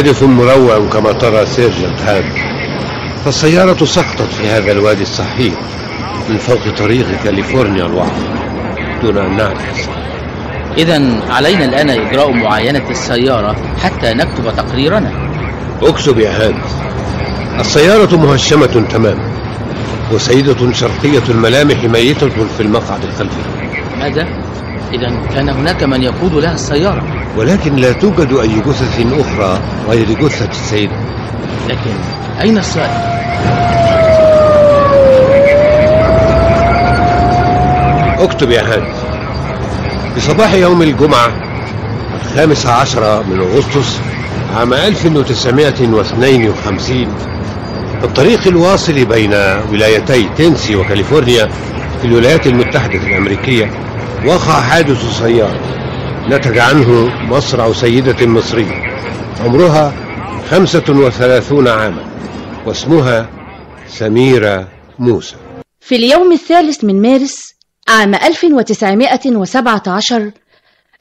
حادث مروع كما ترى sergeant هاد فالسيارة سقطت في هذا الوادي السحيق من فوق طريق كاليفورنيا الوعرة دون أن نعرف. إذا علينا الآن إجراء معاينة السيارة حتى نكتب تقريرنا. أكتب يا هانس السيارة مهشمة تماما وسيدة شرقية الملامح ميتة في المقعد الخلفي. ماذا؟ إذا كان هناك من يقود لها السيارة ولكن لا توجد أي جثث أخرى غير جثة السيدة لكن أين السائق؟ اكتب يا هانس في صباح يوم الجمعة الخامس عشر من أغسطس عام 1952 في الطريق الواصل بين ولايتي تينسي وكاليفورنيا في الولايات المتحدة الأمريكية وقع حادث سيارة نتج عنه مصرع سيدة مصرية. عمرها خمسة وثلاثون عاما واسمها سميرة موسى. في اليوم الثالث من مارس عام 1917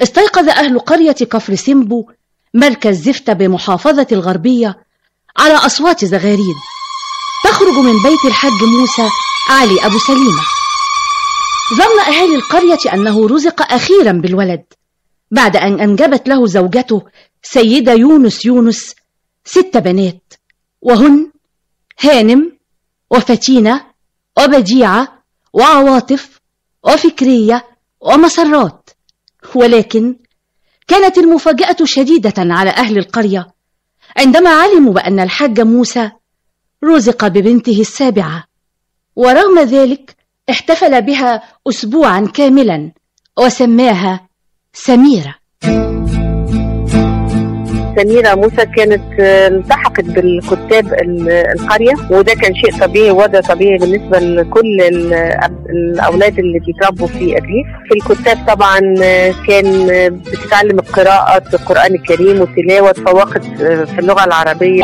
استيقظ أهل قرية كفر سيمبو مركز زفتة بمحافظة الغربية على أصوات زغاريد تخرج من بيت الحاج موسى علي أبو سليمة. ظن أهالي القرية أنه رزق أخيرا بالولد بعد أن أنجبت له زوجته سيدة يونس يونس ست بنات وهن هانم وفتينة وبديعة وعواطف وفكرية ومسرات. ولكن كانت المفاجأة شديدة على أهل القرية عندما علموا بأن الحاج موسى رزق ببنته السابعة ورغم ذلك احتفل بها أسبوعا كاملا وسماها سميرة. سميرة موسى كانت التحقت بالكتاب القرية وده كان شيء طبيعي وضع طبيعي بالنسبة لكل الأولاد اللي بيتربوا في أريف في الكتاب طبعا كان بتتعلم القراءة القرآن الكريم وتلاوة تفوقت في اللغة العربية.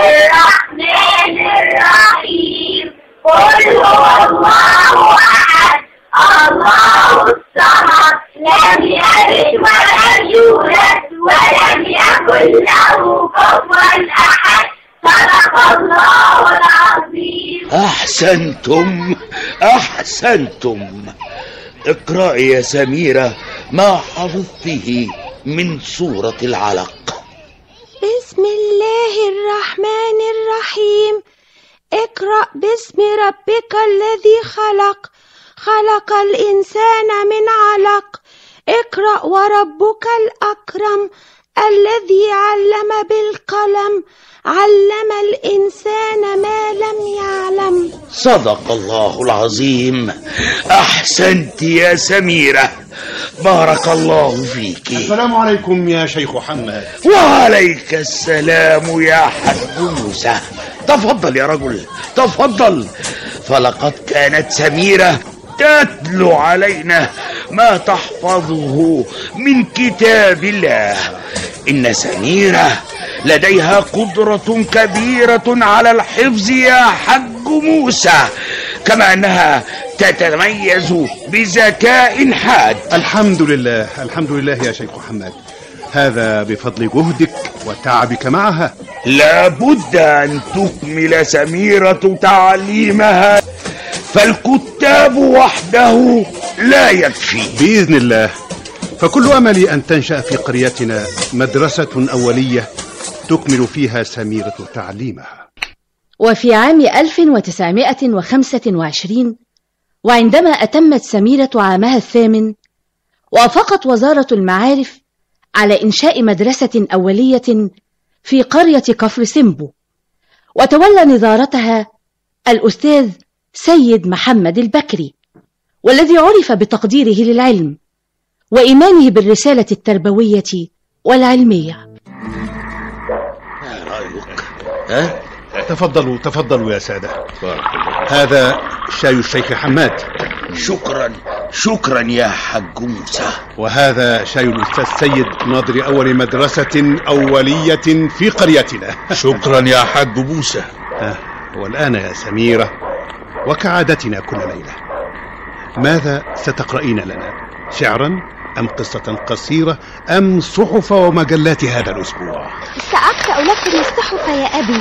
الرحمن الرحيم. قل هو الله أحد الله الصمد لم ولم له أحد صدق الله العظيم أحسنتم أحسنتم. اقرأي يا سميرة ما حفظته من سورة العلق. بسم الله الرحمن الرحيم. اقرأ باسم ربك الذي خلق خلق الإنسان من علق. اقرأ وربك الأكرم الذي علم بالقلم علم الإنسان ما لم يعلم. صدق الله العظيم. أحسنت يا سميرة. بارك الله فيك. السلام عليكم يا شيخ حماد وعليك السلام يا حاج موسى. تفضل يا رجل تفضل. فلقد كانت سميرة تتلو علينا ما تحفظه من كتاب الله. إن سميرة لديها قدرة كبيرة على الحفظ يا حج موسى كما أنها تتميز بذكاء حاد. الحمد لله الحمد لله يا شيخ حماد هذا بفضل جهدك وتعبك معها. لابد أن تكمل سميرة تعليمها فالكتاب وحده لا يكفي. بإذن الله. فكل أملي أن تنشأ في قريتنا مدرسة أولية تكمل فيها سميرة تعليمها. وفي عام 1925 وعندما أتمت سميرة عامها الثامن وافقت وزارة المعارف على إنشاء مدرسة أولية في قرية كفر سمبو وتولى نظارتها الأستاذ سيد محمد البكري والذي عرف بتقديره للعلم. وإيمانه بالرسالة التربوية والعلمية. ما رأيك؟ ها؟ تفضلوا تفضلوا يا سادة. هذا شاي الشيخ حماد. شكرا شكرا يا حاج موسى. وهذا شاي الأستاذ سيد ناظر أول مدرسة أولية في قريتنا. شكرا يا حاج موسى. والآن يا سميرة وكعادتنا كل ليلة. ماذا ستقرأين لنا؟ شعرا؟ أم قصة قصيرة أم صحف ومجلات هذا الأسبوع؟ سأقرأ لكم الصحف يا أبي.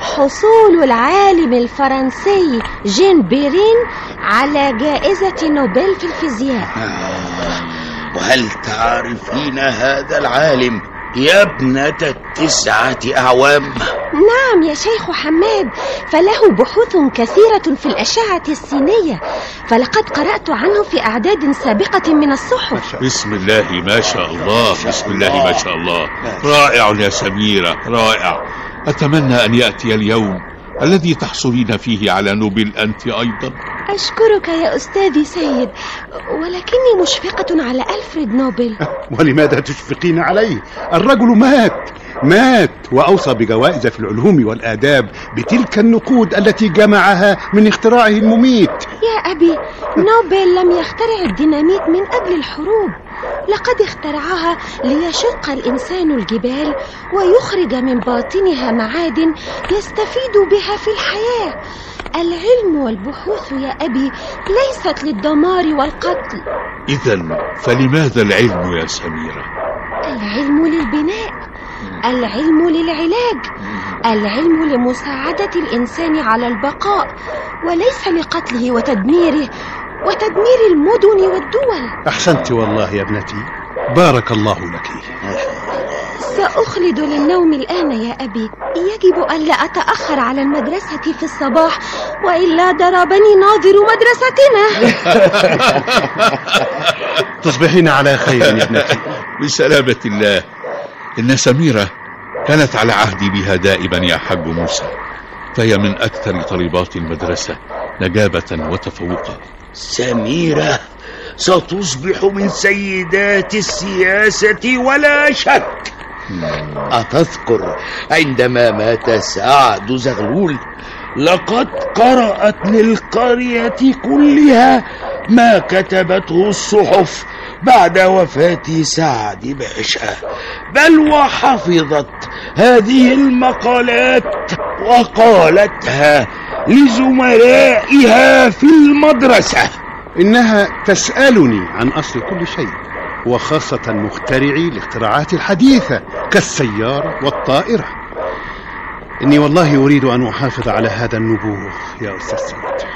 حصول العالم الفرنسي جين بيرين على جائزة نوبل في الفيزياء. وهل تعرفين هذا العالم يا ابنة التسعة أعوام. نعم يا شيخ حماد فله بحوث كثيرة في الأشعة السينية فلقد قرأت عنه في أعداد سابقة من الصحف. بسم الله ما شاء الله بسم الله ما شاء الله. رائع يا سميرة رائع. أتمنى أن يأتي اليوم الذي تحصلين فيه على نوبل أنت أيضا. أشكرك يا أستاذي سيد ولكني مشفقة على ألفريد نوبل. ولماذا تشفقين عليه الرجل مات مات وأوصى بجوائز في العلوم والآداب بتلك النقود التي جمعها من اختراعه المميت. يا أبي نوبل لم يخترع الديناميت من قبل الحروب. لقد اخترعها ليشق الإنسان الجبال ويخرج من باطنها معادن يستفيد بها في الحياة. العلم والبحوث يا أبي ليست للدمار والقتل. إذا فلماذا العلم يا سميرة؟ العلم للبناء العلم للعلاج العلم لمساعدة الإنسان على البقاء وليس لقتله وتدميره وتدمير المدن والدول. أحسنت والله يا ابنتي. بارك الله لك. سأخلد للنوم الآن يا أبي. يجب ألا أتأخر على المدرسة في الصباح وإلا ضربني ناظر مدرستنا. تصبحين على خير يا ابنتي. بسلامة الله. إن سميرة كانت على عهدي بها دائما يا حاج موسى فهي من أكثر طالبات المدرسة نجابة وتفوقا. سميرة ستصبح من سيدات السياسة ولا شك. أتذكر عندما مات سعد زغلول لقد قرأت للقرية كلها ما كتبته الصحف بعد وفاة سعد باشا بل وحفظت هذه المقالات وقالتها لزملائها في المدرسة. إنها تسألني عن أصل كل شيء وخاصة مخترعي الاختراعات الحديثة كالسيارة والطائرة. إني والله أريد أن أحافظ على هذا النبوغ يا أستاذ سيد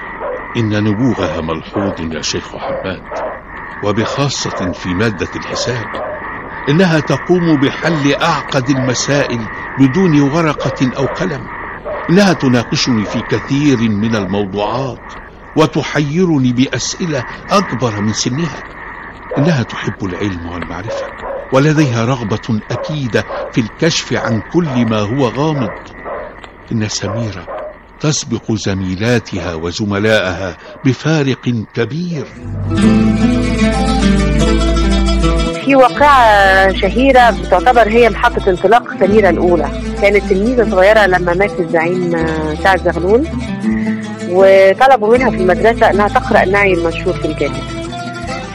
إن نبوغها ملحوظ يا شيخ حماد وبخاصة في مادة الحساب. إنها تقوم بحل أعقد المسائل بدون ورقة أو قلم. إنها تناقشني في كثير من الموضوعات وتحيرني بأسئلة أكبر من سنها. إنها تحب العلم والمعرفة ولديها رغبة أكيدة في الكشف عن كل ما هو غامض. إن سميرة تسبق زميلاتها وزملائها بفارق كبير. في واقعة شهيرة بتعتبر هي محطة انطلاق سميرة الأولى. كانت تلميذة صغيرة لما مات الزعيم آه، سعد زغلول. وطلبوا منها في المدرسة أنها تقرأ النعي المنشور في الجامع.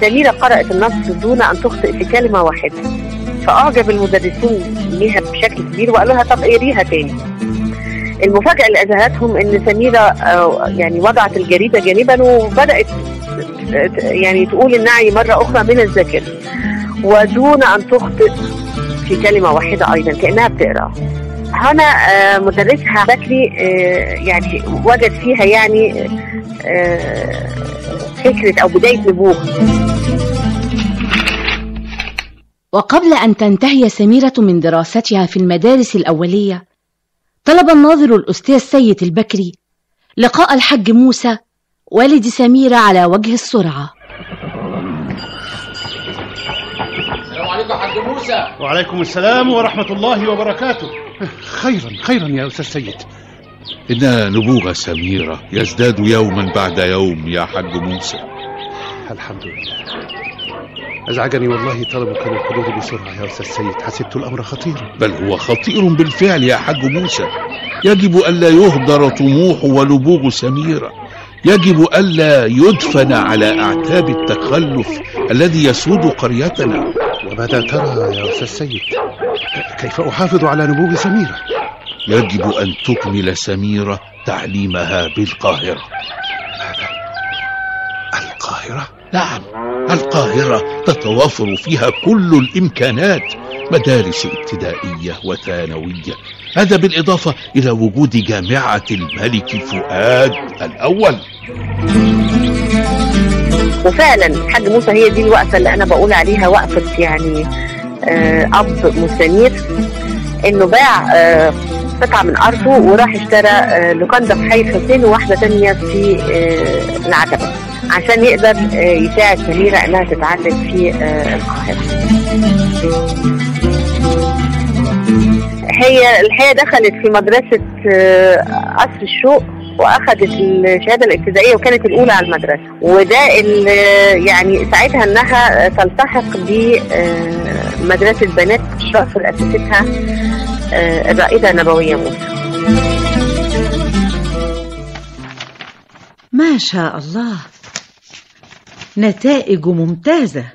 سميرة قرأت النص دون أن تخطئ في كلمة واحدة. فأعجب المدرسون بها بشكل كبير وقالوا لها طب اقريها تاني. المفاجأة اللي أذهلتهم إن سميرة آه، يعني وضعت الجريدة جانبا وبدأت آه، يعني تقول النعي مرة أخرى من الذاكرة. ودون أن تخطئ في كلمة واحدة أيضا كأنها بتقرأ. هنا آه، مدرسها بكري آه، يعني وجد فيها يعني آه، فكرة أو بداية نبوغ وقبل أن تنتهي سميرة من دراستها في المدارس الأولية طلب الناظر الأستاذ سيد البكري لقاء الحج موسى والد سميرة على وجه السرعة السلام عليكم يا حاج موسى. وعليكم السلام ورحمة الله وبركاته. خيرا خيرا يا أستاذ سيد. إن نبوغ سميرة يزداد يوما بعد يوم يا حاج موسى. الحمد لله. أزعجني والله طلبك للحضور بسرعة يا أستاذ سيد. حسبت الأمر خطيرا. بل هو خطير بالفعل يا حاج موسى. يجب ألا يهدر طموح ونبوغ سميرة. يجب ألا يدفن على أعتاب التخلف الذي يسود قريتنا. وماذا ترى يا أستاذ سيد كيف أحافظ على نبوغ سميرة؟ يجب أن تكمل سميرة تعليمها بالقاهرة. القاهرة؟ نعم القاهرة تتوافر فيها كل الإمكانات مدارس ابتدائية وثانوية. هذا بالإضافة إلى وجود جامعة الملك فؤاد الأول. وفعلا الحاج موسى هي دي الوقفة اللي أنا بقول عليها وقفة يعني آه أب مستنير إنه باع آه قطعة من ارضه وراح اشترى آه لوكاندا في حي الحسين وواحدة تانية في العتبة عشان يقدر يساعد سميرة إنها تتعلم في القاهرة. هي الحقيقة دخلت في مدرسة قصر الشوق وأخذت الشهادة الابتدائية وكانت الأولى على المدرسة. وده اللي يعني ساعتها إنها تلتحق بمدرسه بنات الشرف اللي اسستها آه، الرائدة نبوية موسى. ما شاء الله. نتائج ممتازة.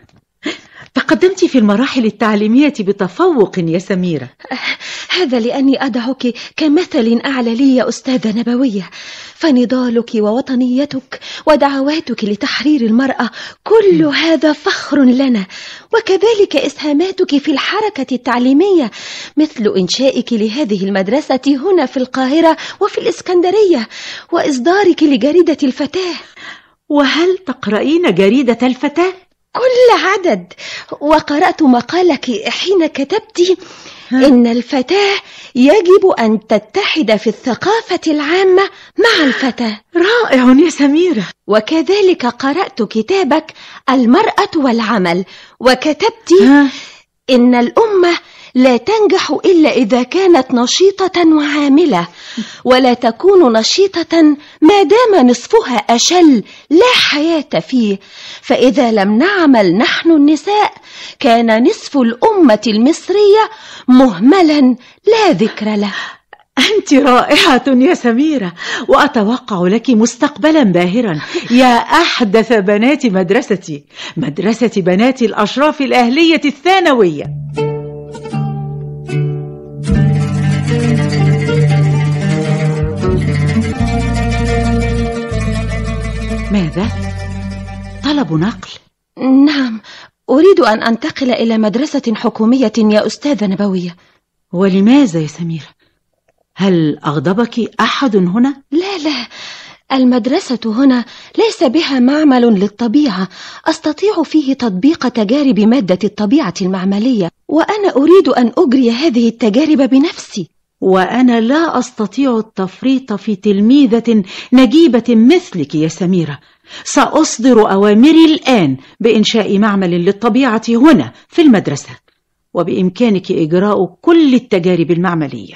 تقدمت في المراحل التعليمية بتفوق يا سميرة. هذا لأني أدعك كمثل أعلى لي يا أستاذة نبوية. فنضالك ووطنيتك ودعواتك لتحرير المرأة كل هذا فخر لنا. وكذلك إسهاماتك في الحركة التعليمية مثل إنشائك لهذه المدرسة هنا في القاهرة وفي الإسكندرية وإصدارك لجريدة الفتاة. وهل تقرأين جريدة الفتاة؟ كل عدد. وقرأت مقالك حين كتبت إن الفتاة يجب أن تتحد في الثقافة العامة مع الفتاة. رائع يا سميرة. وكذلك قرأت كتابك المرأة والعمل وكتبت؟ إن الأمة لا تنجح إلا إذا كانت نشيطة وعاملة ولا تكون نشيطة ما دام نصفها أشل لا حياة فيه. فإذا لم نعمل نحن النساء كان نصف الأمة المصرية مهملا لا ذكر له. أنت رائعة يا سميرة وأتوقع لك مستقبلا باهرا. يا أحدث بنات مدرستي مدرسة بنات الأشراف الأهلية الثانوية. ماذا؟ طلب نقل نعم أريد أن أنتقل إلى مدرسة حكومية يا أستاذة نبوية ولماذا يا سميرة؟ هل أغضبك أحد هنا؟ لا لا المدرسة هنا ليس بها معمل للطبيعة أستطيع فيه تطبيق تجارب مادة الطبيعة المعملية وأنا أريد أن أجري هذه التجارب بنفسي وأنا لا أستطيع التفريط في تلميذة نجيبة مثلك يا سميرة. سأصدر أوامري الآن بإنشاء معمل للطبيعة هنا في المدرسة وبإمكانك إجراء كل التجارب المعملية.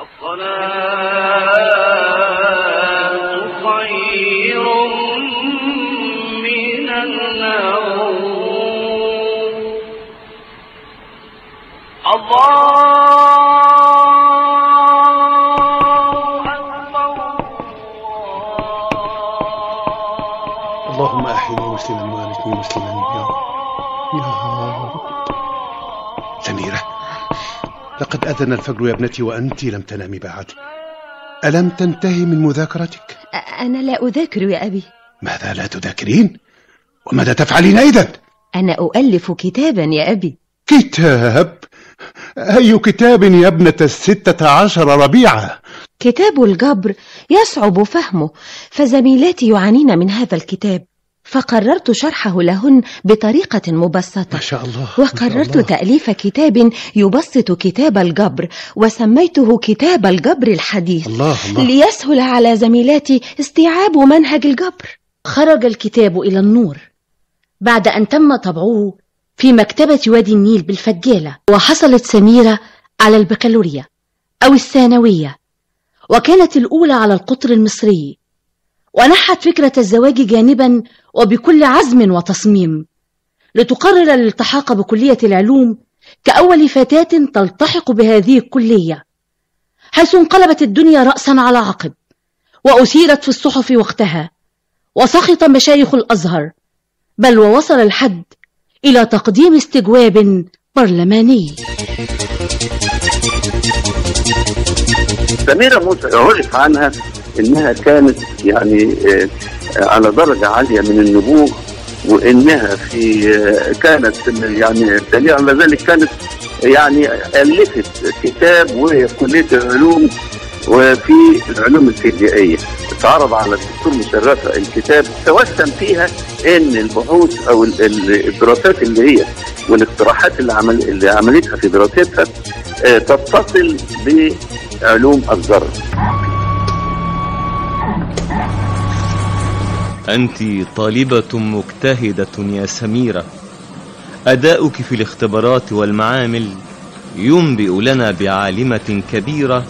الصلاة خير من النوم. الله وأمتني مسلما يا رب. يا رب سميرة لقد أذن الفجر يا ابنتي وأنت لم تنامي بعد. ألم تنتهي من مذاكرتك؟ أنا لا أذاكر يا أبي. ماذا لا تذاكرين؟ وماذا تفعلين أيضا؟ أنا أؤلف كتابا يا أبي. كتاب؟ أي كتاب يا ابنة الستة عشر ربيعة؟ كتاب الجبر يصعب فهمه فزميلاتي يعانين من هذا الكتاب. فقررت شرحه لهن بطريقة مبسطة. ما شاء الله. وقررت الله. تأليف كتاب يبسط كتاب الجبر وسميته كتاب الجبر الحديث. الله الله. ليسهل على زميلاتي استيعاب منهج الجبر خرج الكتاب إلى النور. بعد أن تم طبعه في مكتبة وادي النيل بالفجالة وحصلت سميرة على البكالوريا أو الثانوية وكانت الأولى على القطر المصري. ونحت فكرة الزواج جانبا وبكل عزم وتصميم. لتقرر الالتحاق بكلية العلوم كأول فتاة تلتحق بهذه الكلية حيث انقلبت الدنيا رأسا على عقب وأثيرت في الصحف وقتها وسخط مشايخ الأزهر بل ووصل الحد إلى تقديم استجواب برلماني. سميرة موسى عرف عنها؟ إنها كانت يعني آه، على درجة عالية من النبوغ وإنها في آه، كانت يعني دليل على ذلك كانت يعني ألفت كتاب وهي كليه العلوم وفي العلوم الفيزيائيه اتعرض على الدكتور مشرفه الكتاب توسم فيها إن البحوث أو ال- ال- الدراسات اللي هي والاقتراحات اللي عمل اللي عملتها في دراستها آه، تتصل بعلوم الذرة. أنت طالبة مجتهدة يا سميرة. أداؤك في الاختبارات والمعامل ينبئ لنا بعالمة كبيرة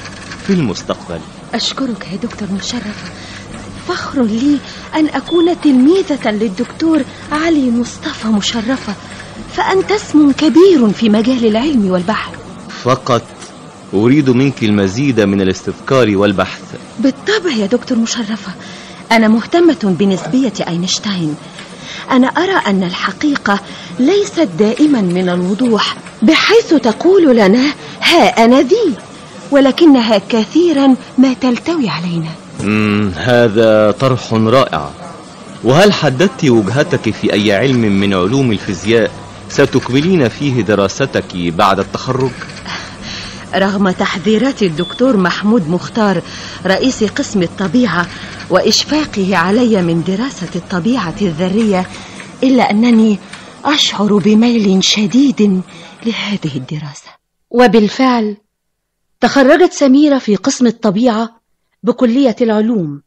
في المستقبل. أشكرك يا دكتور مشرفة فخر لي أن أكون تلميذة للدكتور علي مصطفى مشرفة فأنت اسم كبير في مجال العلم والبحث. فقط أريد منك المزيد من الاستذكار والبحث. بالطبع يا دكتور مشرفة أنا مهتمة بنسبية أينشتاين. أنا أرى أن الحقيقة ليست دائما من الوضوح بحيث تقول لنا ها أنا ذي. ولكنها كثيرا ما تلتوي علينا. هذا طرح رائع. وهل حددت وجهتك في أي علم من علوم الفيزياء ستكملين فيه دراستك بعد التخرج؟ رغم تحذيرات الدكتور محمود مختار رئيس قسم الطبيعة وإشفاقه علي من دراسة الطبيعة الذرية إلا أنني أشعر بميل شديد لهذه الدراسة. وبالفعل تخرجت سميرة في قسم الطبيعة بكلية العلوم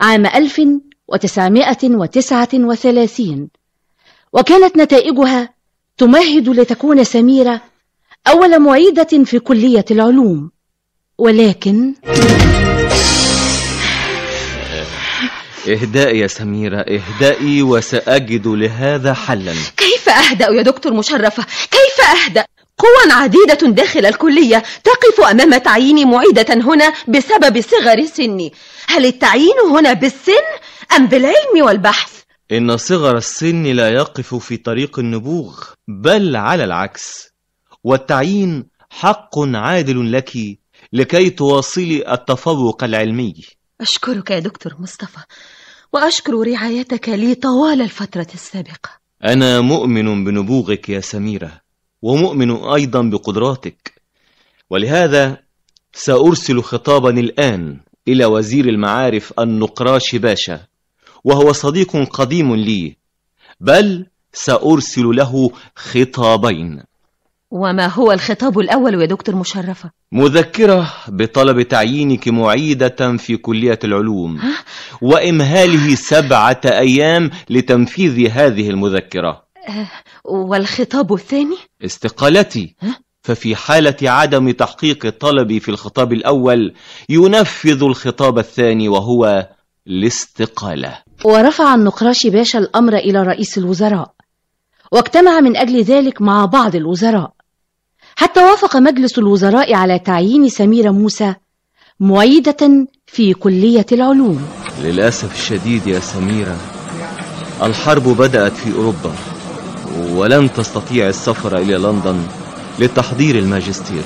عام 1939 وكانت نتائجها تمهد لتكون سميرة أول معيدة في كلية العلوم. ولكن إهدائي يا سميرة إهدائي وسأجد لهذا حلا. كيف أهدأ يا دكتور مشرفة؟ كيف أهدأ؟ قوى عديدة داخل الكلية تقف أمام تعيين معيدة هنا بسبب صغر سني. هل التعيين هنا بالسن أم بالعلم والبحث؟ إن صغر السن لا يقف في طريق النبوغ بل على العكس. والتعيين حق عادل لك لكي تواصلي التفوق العلمي. أشكرك يا دكتور مصطفى وأشكر رعايتك لي طوال الفترة السابقة. أنا مؤمن بنبوغك يا سميرة ومؤمن أيضا بقدراتك. ولهذا سأرسل خطابا الآن إلى وزير المعارف النقراش باشا وهو صديق قديم لي بل سأرسل له خطابين. وما هو الخطاب الأول يا دكتور مشرفة؟ مذكرة بطلب تعيينك معيدة في كلية العلوم وإمهاله سبعة أيام لتنفيذ هذه المذكرة. آه، والخطاب الثاني؟ استقالتي. ففي حالة عدم تحقيق طلبي في الخطاب الأول ينفذ الخطاب الثاني وهو الاستقالة. ورفع النقراش باشا الأمر إلى رئيس الوزراء واجتمع من أجل ذلك مع بعض الوزراء. حتى وافق مجلس الوزراء على تعيين سميرة موسى معيدة في كلية العلوم. للأسف الشديد يا سميرة الحرب بدأت في أوروبا ولن تستطيع السفر إلى لندن لتحضير الماجستير.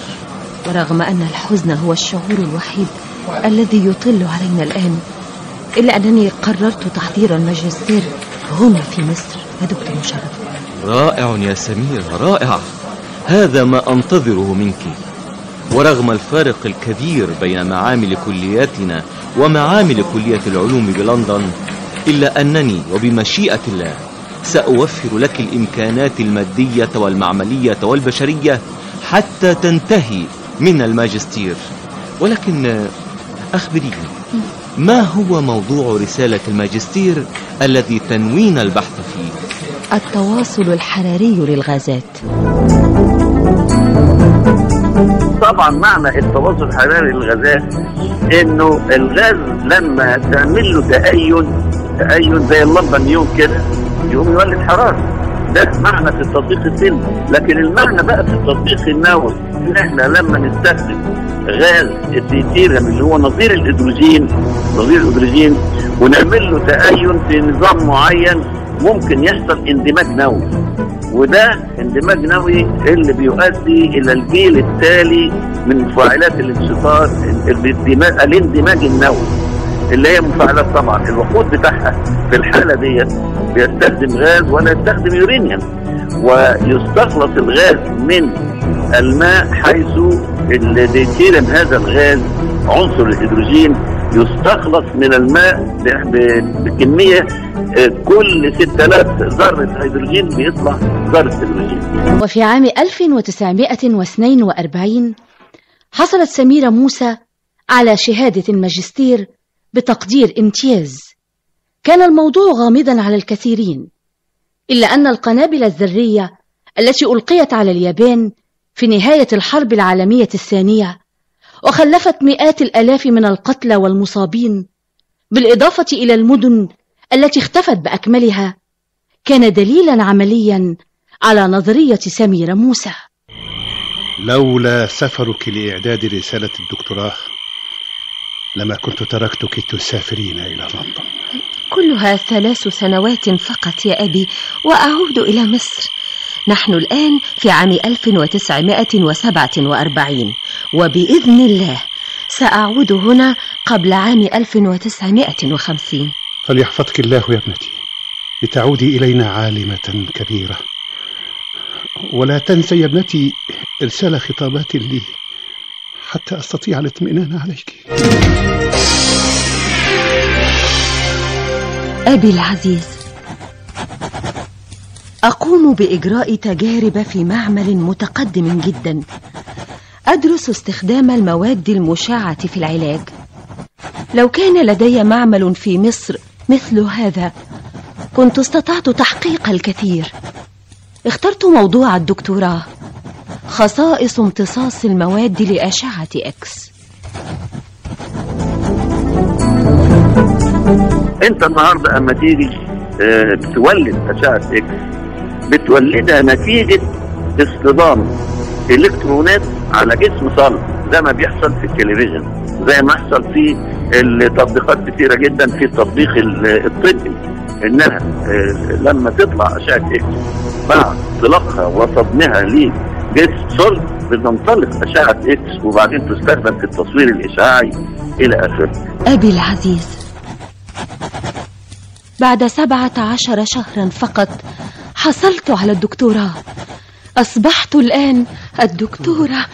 ورغم أن الحزن هو الشعور الوحيد الذي يطل علينا الآن إلا أنني قررت تحضير الماجستير هنا في مصر. يا دكتور مشرف. رائع يا سميرة رائع. هذا ما أنتظره منك. ورغم الفارق الكبير بين معامل كلياتنا ومعامل كلية العلوم بلندن إلا أنني وبمشيئة الله سأوفر لك الإمكانات المادية والمعملية والبشرية حتى تنتهي من الماجستير. ولكن أخبريني ما هو موضوع رسالة الماجستير الذي تنوين البحث فيه؟ التواصل الحراري للغازات. طبعا معنى التواصل الحراري للغازات إنه الغاز لما تعمل له تأين تأين زي اللمبه النيون كده يقوم يولد حرارة. ده معنى في التطبيق السلمي لكن المعنى بقى في التطبيق النووي إن إحنا لما نستخدم غاز الديتيريوم اللي هو نظير الهيدروجين نظير الهيدروجين ونعمل له تأين في نظام معين ممكن يحصل اندماج نووي. وده اندماج نووي اللي بيؤدي إلى الجيل التالي من مفاعلات الانشطار الاندماج, النووي اللي هي مفاعلات طبعا. الوقود بتاعها في الحالة ديت بيستخدم غاز ولا يستخدم يورانيوم ويستخلص الغاز من الماء حيث الديتيريوم هذا الغاز عنصر الهيدروجين يستخلص من الماء ب- ب- بكمية آه، كل 6000 ذرة هيدروجين بيطلع ذرة هيدروجين. وفي عام 1942 حصلت سميرة موسى على شهادة الماجستير بتقدير امتياز. كان الموضوع غامضا على الكثيرين إلا أن القنابل الذرية التي ألقيت على اليابان في نهاية الحرب العالمية الثانية وخلفت مئات الآلاف من القتلى والمصابين بالإضافة إلى المدن التي اختفت بأكملها كان دليلا عمليا على نظرية سميرة موسى. لولا سفرك لإعداد رسالة الدكتوراه لما كنت تركتك تسافرين إلى لندن. كلها ثلاث سنوات فقط يا أبي وأعود إلى مصر. نحن الآن في عام 1947 وبإذن الله سأعود هنا قبل عام 1950 فليحفظك الله يا ابنتي لتعودي إلينا عالمة كبيرة. ولا تنسي يا ابنتي إرسال خطابات لي حتى أستطيع الاطمئنان عليك. أبي العزيز أقوم بإجراء تجارب في معمل متقدم جدا. أدرس استخدام المواد المشعة في العلاج. لو كان لدي معمل في مصر مثل هذا كنت استطعت تحقيق الكثير. اخترت موضوع الدكتوراه خصائص امتصاص المواد لأشعة إكس أنت النهارده أما تيجي آه، تولد أشعة إكس بتولدها نتيجة اصطدام إلكترونات على جسم صلب. زي ما بيحصل في التلفزيون. زي ما يحصل في التطبيقات كتيرة جدا في التطبيق ال- الطبي. إنها آه، لما تطلع أشعة إكس بعد إطلاقها وصدمها لجسم صلب بتنطلق أشعة إكس وبعدين تستخدم في التصوير الإشعاعي إلى آخره. أبي العزيز بعد سبعة عشر شهرا فقط حصلت على الدكتوراه. أصبحت الآن الدكتورة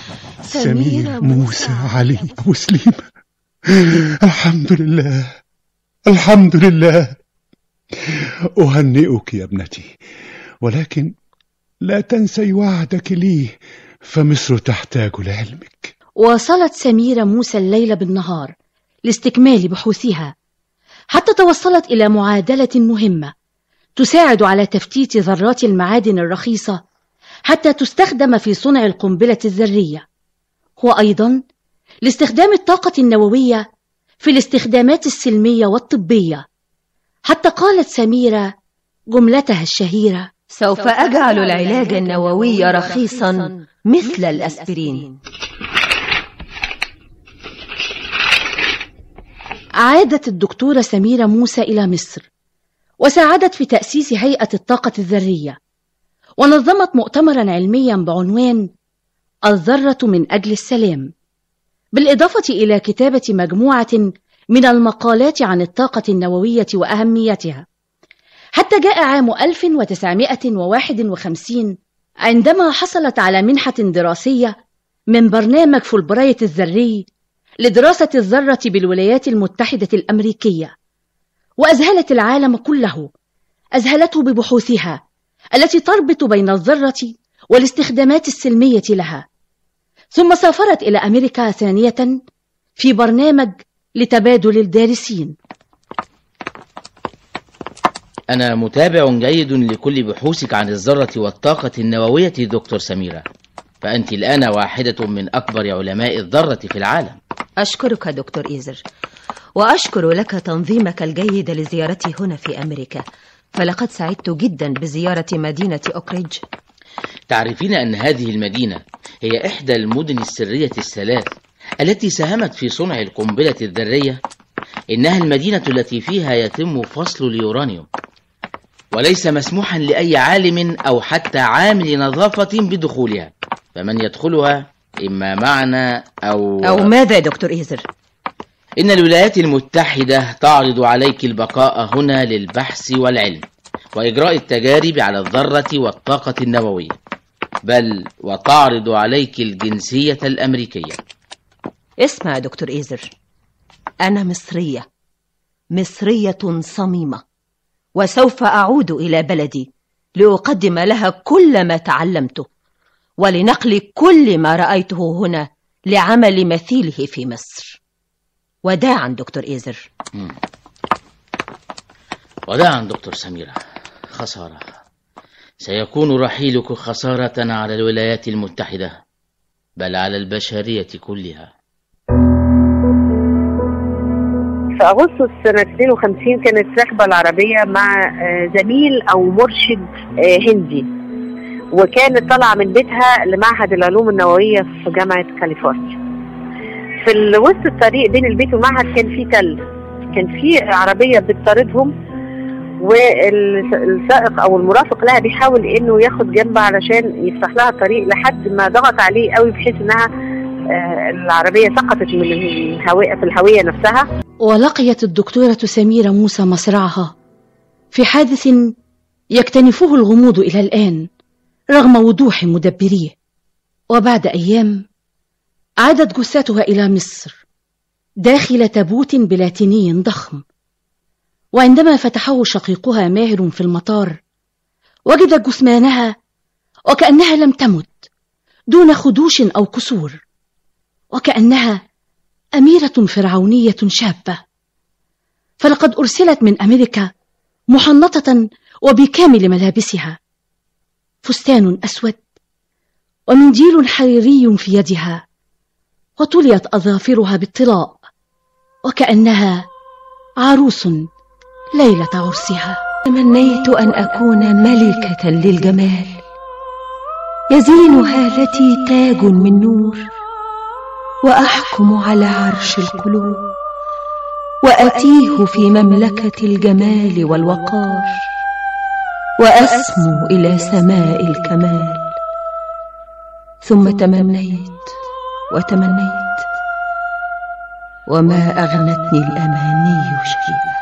سمير موسى علي أبو سليم. الحمد لله. الحمد لله. أهنئك يا ابنتي ولكن لا تنسي وعدك لي فمصر تحتاج لعلمك. واصلت سميرة موسى الليل بالنهار لاستكمال بحوثها حتى توصلت إلى معادلة مهمة. تساعد على تفتيت ذرات المعادن الرخيصة حتى تستخدم في صنع القنبلة الذرية. وأيضا لاستخدام الطاقة النووية في الاستخدامات السلمية والطبية. حتى قالت سميرة جملتها الشهيرة سوف أجعل العلاج النووي رخيصا مثل الأسبرين. عادت الدكتورة سميرة موسى إلى مصر. وساعدت في تأسيس هيئة الطاقة الذرية ونظمت مؤتمرا علميا بعنوان الذرة من أجل السلام بالإضافة إلى كتابة مجموعة من المقالات عن الطاقة النووية وأهميتها. حتى جاء عام 1951 عندما حصلت على منحة دراسية من برنامج فولبرايت الذري لدراسة الذرة بالولايات المتحدة الأمريكية. وأذهلت العالم كله أذهلته ببحوثها التي تربط بين الذرة والاستخدامات السلمية لها. ثم سافرت إلى أمريكا ثانية في برنامج لتبادل الدارسين. أنا متابع جيد لكل بحوثك عن الذرة والطاقة النووية دكتور سميرة. فأنت الآن واحدة من أكبر علماء الذرة في العالم. أشكرك دكتور إيزر. وأشكر لك تنظيمك الجيد لزيارتي هنا في أمريكا. فلقد سعدت جدا بزيارة مدينة أوكريدج تعرفين أن هذه المدينة هي إحدى المدن السرية الثلاث التي ساهمت في صنع القنبلة الذرية. إنها المدينة التي فيها يتم فصل اليورانيوم وليس مسموحا لأي عالم أو حتى عامل نظافة بدخولها. فمن يدخلها إما معنا أو أو ماذا يا دكتور إيزر؟ إن الولايات المتحدة تعرض عليك البقاء هنا للبحث والعلم وإجراء التجارب على الذرة والطاقة النووية بل وتعرض عليك الجنسية الأمريكية. اسمع يا دكتور إيزر أنا مصرية مصرية صميمة وسوف أعود إلى بلدي لأقدم لها كل ما تعلمته ولنقل كل ما رأيته هنا لعمل مثيله في مصر. وداعا دكتور إيزر. وداعا دكتور سميرة. خسارة. سيكون رحيلك خسارة على الولايات المتحدة بل على البشرية كلها. في أغسطس سنة 52 كانت رحبة العربية مع آه، زميل أو مرشد آه، هندي. وكانت طالعة من بيتها لمعهد العلوم النووية في جامعة كاليفورنيا. في وسط الطريق بين البيت والمعهد كان في تل كان في عربية بتطاردهم والسائق أو المرافق لها بيحاول إنه ياخد جنب علشان يفتح لها الطريق لحد ما ضغط عليه قوي بحيث إنها آه، العربية سقطت من الهوية في الهوية نفسها. ولقيت الدكتورة سميرة موسى مصرعها في حادث يكتنفه الغموض إلى الآن رغم وضوح مدبريه. وبعد أيام عادت جثتها إلى مصر داخل تابوت بلاتيني ضخم. وعندما فتحه شقيقها ماهر في المطار وجد جثمانها وكأنها لم تمت دون خدوش أو كسور وكأنها أميرة فرعونية شابة. فلقد أرسلت من أمريكا محنطة وبكامل ملابسها فستان أسود ومنديل حريري في يدها. وطليت أظافرها بالطلاء وكأنها عروس ليلة عرسها. تمنيت أن أكون ملكة للجمال. يزين هالتي تاج من نور وأحكم على عرش القلوب. وأتيه في مملكة الجمال والوقار. وأسمو إلى سماء الكمال. ثم تمنيت وتمنيت. وما أغنتني الأماني شيئا.